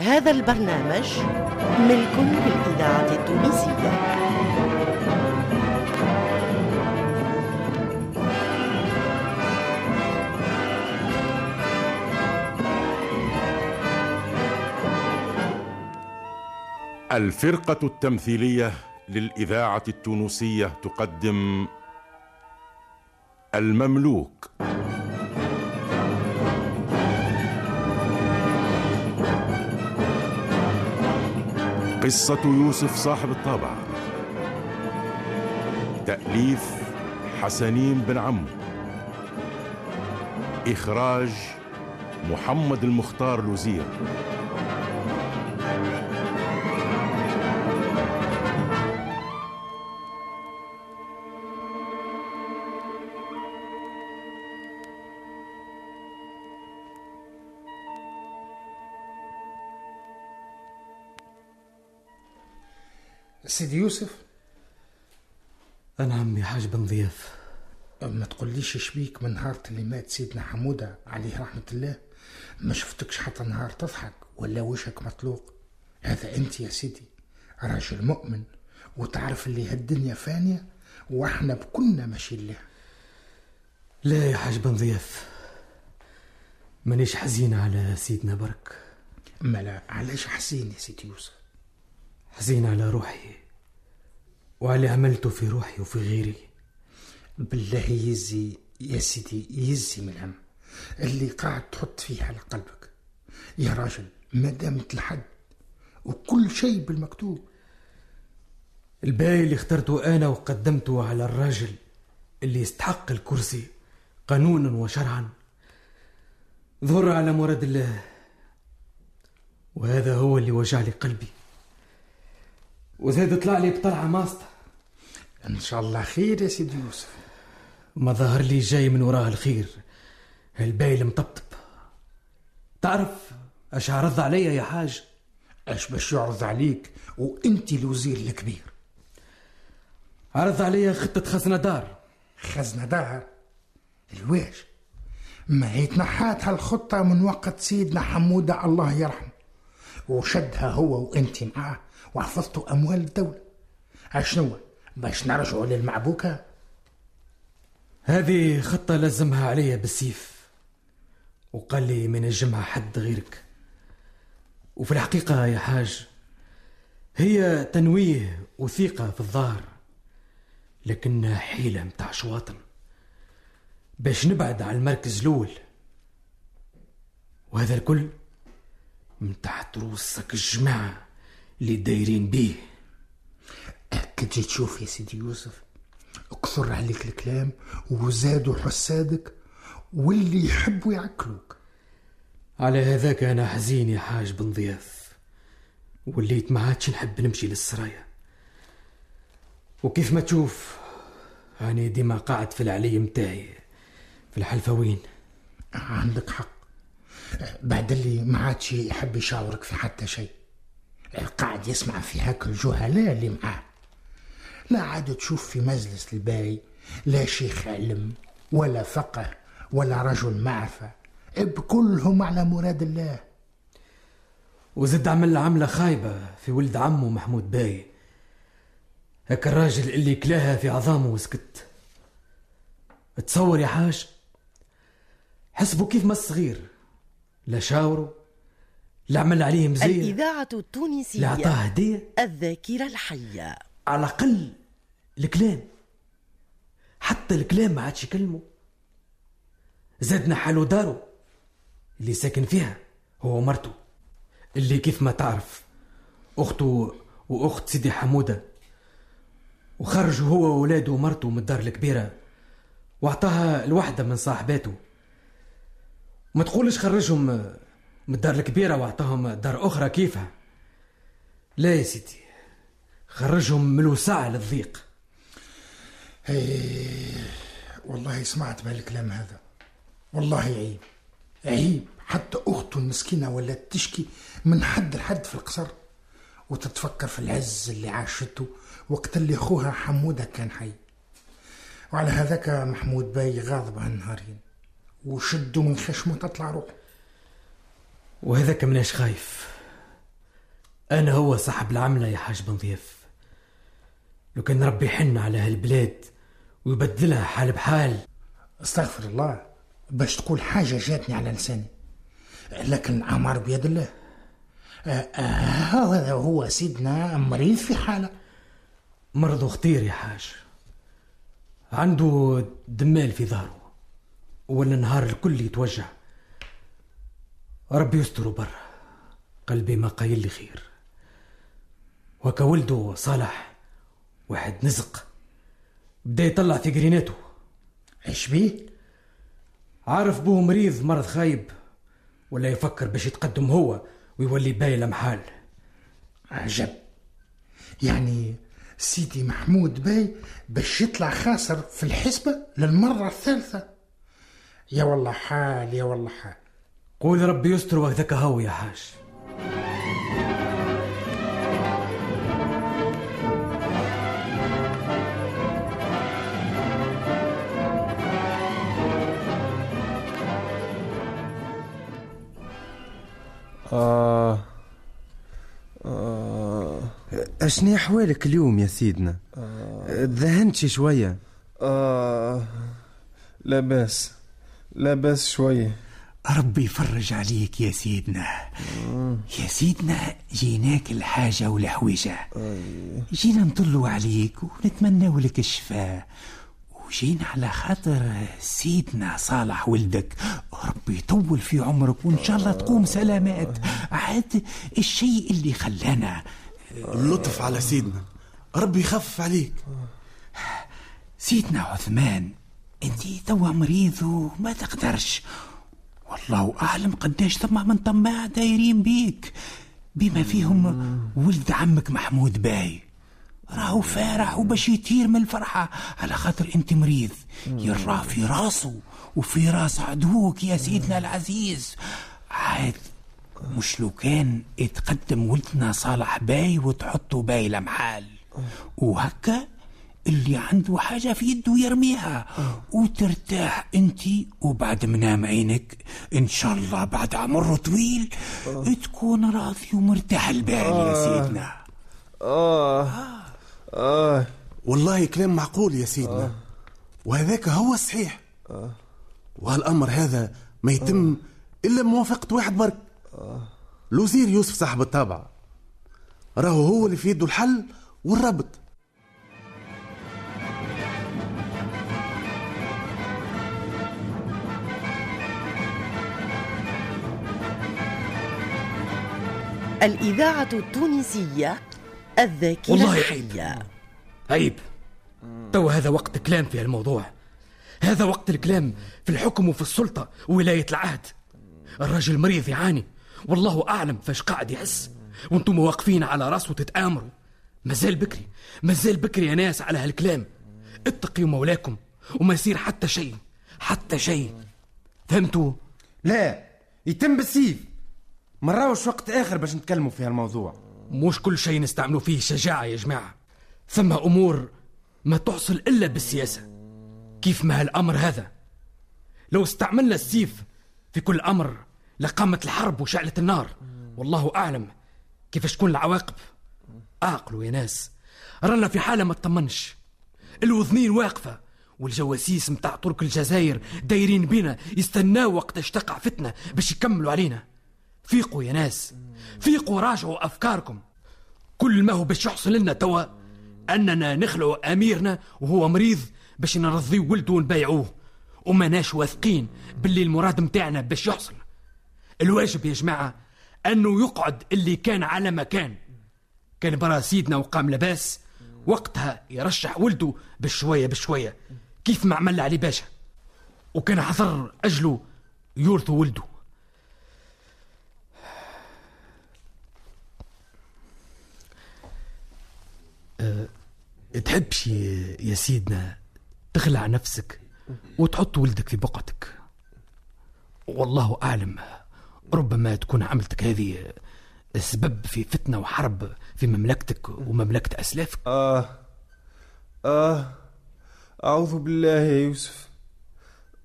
هذا البرنامج ملك للإذاعة التونسية. الفرقة التمثيلية للإذاعة التونسية تقدم المملوك. قصة يوسف صاحب الطابع. تأليف حسنين بن عمو إخراج محمد المختار لوزير. سيدي يوسف؟ أنا عمي حاج بن ضياف. ما تقوليش شبيك من نهار اللي مات سيدنا حمودة عليه رحمة الله؟ ما شفتكش حتى نهار تضحك ولا وشك مطلوق. هذا أنت يا سيدي راجل مؤمن وتعرف اللي هالدنيا فانية وإحنا بكلنا ماشيين لها. لا يا حاج بن ضياف مانيش حزين على سيدنا برك. ما لا علاش حزين يا سيدي يوسف؟ حزين على روحي وعلى عملته في روحي وفي غيري. بالله يزي يا سيدي يزي من الهم اللي قاعد تحط فيه على قلبك. يا راجل ما دامت الحد وكل شيء بالمكتوب. الباقي اللي اخترته أنا وقدمته على الراجل اللي يستحق الكرسي قانونا وشرعا. ظهر على مراد الله وهذا هو اللي وجع لي قلبي. وزاد طلع لي بطلعة ماسطة إن شاء الله خير يا سيدي يوسف. ما ظهر لي جاي من وراه الخير. الباقي المطبطب تعرف اش عرض عليا يا حاج؟ اش باش يعرض عليك؟ وأنت الوزير الكبير. عرض عليا خطة خزنة دار. خزنة دار؟ الواج ما هي تنحات هالخطة من وقت سيدنا حمودة الله يرحمه. وشدها هو وانت معاه وحفظتوا أموال الدولة. أشنو؟ باش نرجعوا للمعبوكة؟ هذه خطة لزمها عليا بالسيف. وقال لي ما نجمها حد غيرك. وفي الحقيقة يا حاج هي تنويه وثيقة في الظاهر لكنها حيلة متاع شواطن. باش نبعد على المركز الأول. وهذا الكل من تحت روسك الجماعة اللي دايرين بيه. كي تجي تشوف يا سيدي يوسف. أكثر عليك الكلام وزادوا حسادك واللي يحبوا يعكلوك على هذاك أنا حزين يا حاج بن ضياف. وليت ما عادش نحب نمشي للسرايا. وكيف ما تشوف أنا ديما قاعد في العلي متاعي في الحلفوين عندك حق. بعد اللي ما عادش يحب يشاورك في حتى شيء. قاعد يسمع في هاك الجهلاء اللي معاه. لا عاد تشوف في مجلس الباي لا شيخ علم ولا فقه ولا رجل معرفة. بكلهم على مراد الله. وزد عمل عملة خايبة في ولد عمه محمود باي. هاك الراجل اللي كلاها في عظامه وسكت. تصور يا حاج حسبوا كيف ما الصغير لا شاوروا لا عمل عليه مزية الإذاعة التونسية لا عطاه هدية. الذاكرة الحية. على الأقل الكلام حتى الكلام ما عادش يكلمه زادنا حاله داره اللي ساكن فيها هو مرته اللي كيف ما تعرف أخته وأخت سيدي حمودة. وخرج هو وولاده ومرته من الدار الكبيرة وأعطاها الوحدة من صاحباته. ما تقولش خرجهم من الدار الكبيرة وأعطاهم دار أخرى كيفها؟ لا يا سيدي خرجهم من الوسعة للضيق. والله سمعت بهالكلام هذا. والله عيب عيب. حتى أخته المسكينة ولا تشكي من حد لحد في القصر. وتتفكر في العز اللي عاشته وقت اللي أخوها حمودة كان حي. وعلى هذاك محمود باي غاضب هالنهارين. وشدوا من خشمة تطلع روحه. وهذاك مناش خايف. أنا هو صاحب العملة يا حاج بن ضيف. لو كان ربي يحن على هالبلاد ويبدلها حال بحال. استغفر الله باش تقول حاجة جاتني على لساني. لكن الأمر بيد الله. آه، آه، هذا هو سيدنا مريض في حالة. مرضه خطير يا حاج. عنده دمال في ظهره. ولا الكل يتوجع. ربي يستر برا. قلبي ما قايل لي خير. وكا ولده صالح. واحد نزق. بدا يطلع في قريناته. إيش بيه؟ عارف بوه مريض مرض خايب. ولا يفكر باش يتقدم هو ويولي باي محال عجب. يعني سيدي محمود باي باش يطلع خاسر في الحسبة للمرة الثالثة. يا والله حال يا والله حال. قول ربي يستر وقتك هو يا حاج. آه آه أشني أحوالك اليوم يا سيدنا؟ تذهنت شي شوية. آه لا باس لا بأس شوية. ربي يفرج عليك يا سيدنا. يا سيدنا جيناك الحاجة والحويجة جينا نطلوا عليك ونتمنى لك الشفاء. وجينا على خاطر سيدنا صالح ولدك. ربي يطول في عمرك وإن شاء الله تقوم سلامات. عاد الشيء اللي خلانا. اللطف على سيدنا. ربي يخفف عليك. سيدنا عثمان انت توا مريض وما تقدرش. والله أعلم قداش ثم من طماع دايرين بيك. بما فيهم ولد عمك محمود باي. راهو فارح وباش يطير من الفرحة. على خاطر انت مريض. يراه في راسه وفي راس عدوك يا سيدنا العزيز. عاد مش لو كان يتقدم ولدنا صالح باي وتحطه باي لمحال. وهكا اللي عنده حاجة في يده يرميها. وترتاح أنت وبعد منام عينك إن شاء الله بعد عمر طويل تكون راضي ومرتاح البال يا سيدنا. آه. آه. والله كلام معقول يا سيدنا. وهذاك هو الصحيح. وهالأمر هذا ما يتم إلا بموافقة واحد برك. الوزير يوسف صاحب الطابع. راهو هو اللي في يده الحل والربط. الإذاعة التونسية الذاكرة والله الحية. عيب. تو هذا وقت كلام في الموضوع هذا وقت الكلام في الحكم وفي السلطة وولاية العهد. الرجل مريض يعاني. والله أعلم فاش قاعد يحس. وأنتم واقفين على راسه تتآمروا مازال بكري. مازال بكري يا ناس على هالكلام. اتقوا مولاكم. وما يصير حتى شيء. حتى شيء. فهمتوا؟ لا. يتم بالسيف. مراوش وقت آخر باش نتكلموا في هالموضوع. مش كل شيء نستعملوا فيه شجاعة يا جماعة. ثم أمور ما تحصل إلا بالسياسة. كيف ما هالأمر هذا؟ لو استعملنا السيف في كل أمر لقامت الحرب وشعلت النار. والله أعلم كيفاش تكون العواقب. أعقلوا يا ناس. رانا في حالة ما تطمنش. الوذنين واقفة والجواسيس متاع ترك الجزائر دايرين بينا يستناو وقت تقع فتنة باش يكملوا علينا. فيقوا يا ناس. فيقوا راجعوا أفكاركم. كل ما هو باش يحصل لنا توا أننا نخلعوا أميرنا وهو مريض باش نرضيو ولده ونبيعوه وماناش واثقين باللي المراد متاعنا باش يحصل. الواجب يا جماعة أنه يقعد اللي كان على مكان كان. برا سيدنا وقام لباس وقتها يرشح ولده بشوية بشوية. كيف ما عمل علي باشا. وكان حضر أجله يورث ولده. تحبش يا سيدنا تخلع نفسك وتحط ولدك في بقعتك. والله أعلم ربما تكون عملتك هذه سبب في فتنة وحرب في مملكتك ومملكة أسلافك. آه آه أعوذ بالله يا يوسف.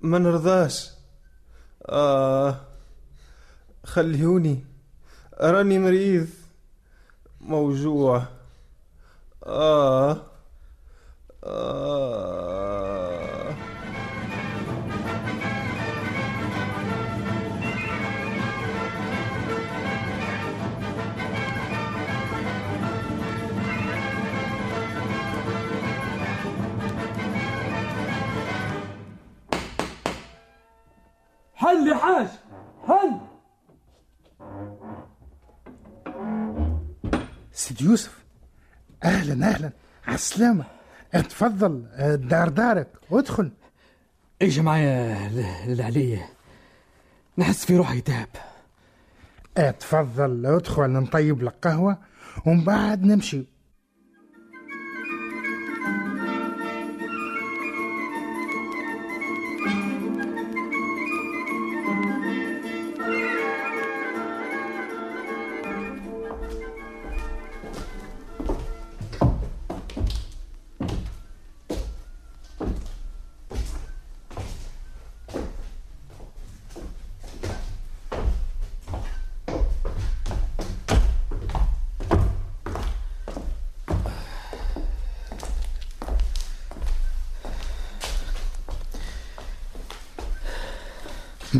ما نرضاش. آه خليوني راني مريض. موجوع. آه. آه. حل يا حاج حل سيد يوسف أهلا أهلا. على السلامة. اتفضل الدار دارك ادخل أجي معايا ل- للعلية نحس في روحي تعب. اتفضل ادخل نطيب لك قهوة ومن بعد نمشي.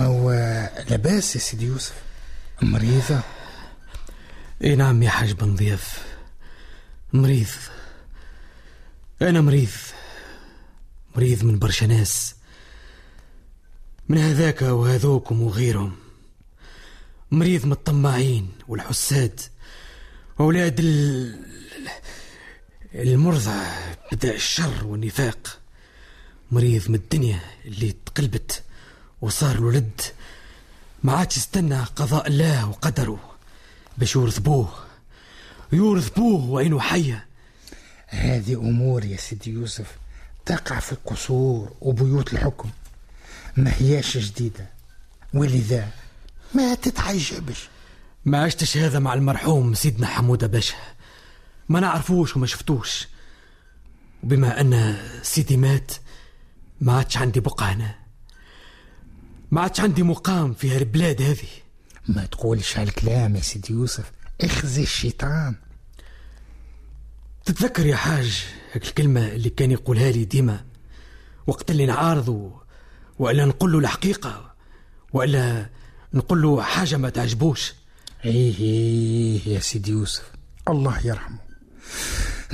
ما هو لاباس يا سيدي يوسف؟ مريضة؟ إي نعم يا حاج بن ضياف. مريض. أنا مريض. مريض من برشا ناس من هذاك وهذوكم وغيرهم. مريض من الطماعين والحساد. واولاد ال... المرضى بدا الشر والنفاق. مريض من الدنيا اللي تقلبت. وصار الولد ما عادش يستنى قضاء الله وقدره باش يورث بوه يورث بوه وعينه حيه هذه أمور يا سيدي يوسف تقع في القصور وبيوت الحكم ما هياش جديدة. ولذا ما تتعجبش ما عشتش هذا مع المرحوم سيدنا حمودة باشا ما نعرفوش وما شفتوش. وبما أن سيدي مات ما عادش عندي بقعة هنا ما عادش عندي مقام في هالبلاد هذه. ما تقولش هالكلام يا سيدي يوسف. اخزي الشيطان. تتذكر يا حاج هيك الكلمة اللي كان يقولها لي ديما؟ وقت اللي نعارضه وإلا نقول له الحقيقة وإلا نقول له حاجة ما تعجبوش. إيه إيه يا سيدي يوسف. الله يرحمه.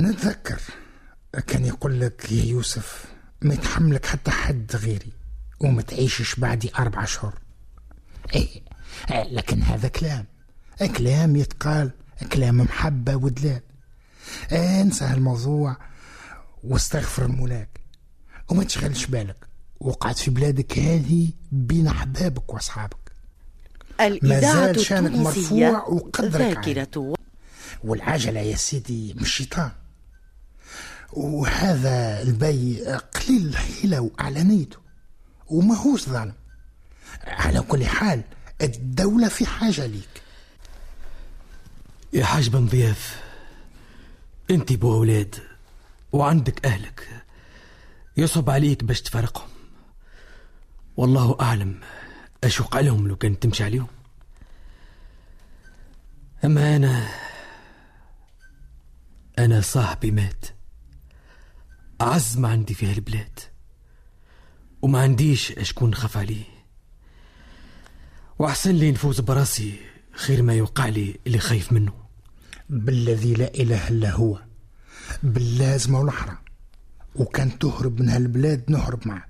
نتذكر كان يقول لك يا يوسف ما يتحملك حتى حد غيري. وما تعيشش بعدي أربع شهور. إيه آه، لكن هذا كلام. كلام يتقال. كلام محبة ودلال. انسى هالموضوع واستغفر المولاك وما تشغلش بالك. وقعت في بلادك هذه بين أحبابك وأصحابك. الإذاعة مازال شانك مرفوع وقدرك. ذاكرة والعجلة يا سيدي مش شيطان. وهذا البي قليل الحيلة وأعلانيته وما هوش ظالم. على كل حال الدولة في حاجة ليك. يا حاج بن ضياف انت بو أولاد وعندك أهلك. يصعب عليك باش تفارقهم. والله أعلم أشوق عليهم لو كان تمشي عليهم. أما أنا أنا صاحبي مات. اعز ما عندي في هالبلاد. وما عنديش اشكون نخاف عليه. وأحسن لي نفوز براسي خير ما يوقع لي اللي خايف منه. بالذي لا إله إلا هو. باللازمة والحرام وكان تهرب من هالبلاد نهرب معك.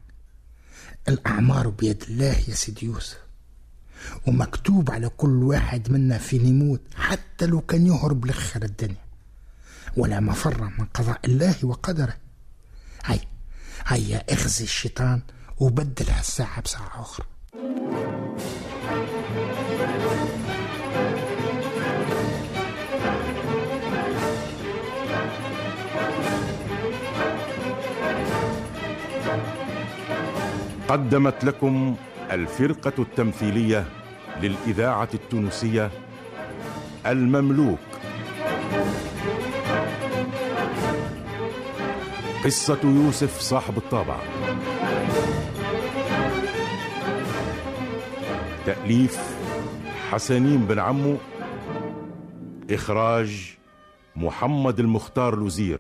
الأعمار بيد الله يا سيدي يوسف. ومكتوب على كل واحد منا فين يموت حتى لو كان يهرب لآخر الدنيا. ولا مفر من قضاء الله وقدره. هيا هيا اخزي الشيطان وبدل هالساعة بساعة أخرى. قدمت لكم الفرقة التمثيلية للإذاعة التونسية المملوك. قصة يوسف صاحب الطابع. تأليف حسنين بن عمو إخراج محمد المختار لوزير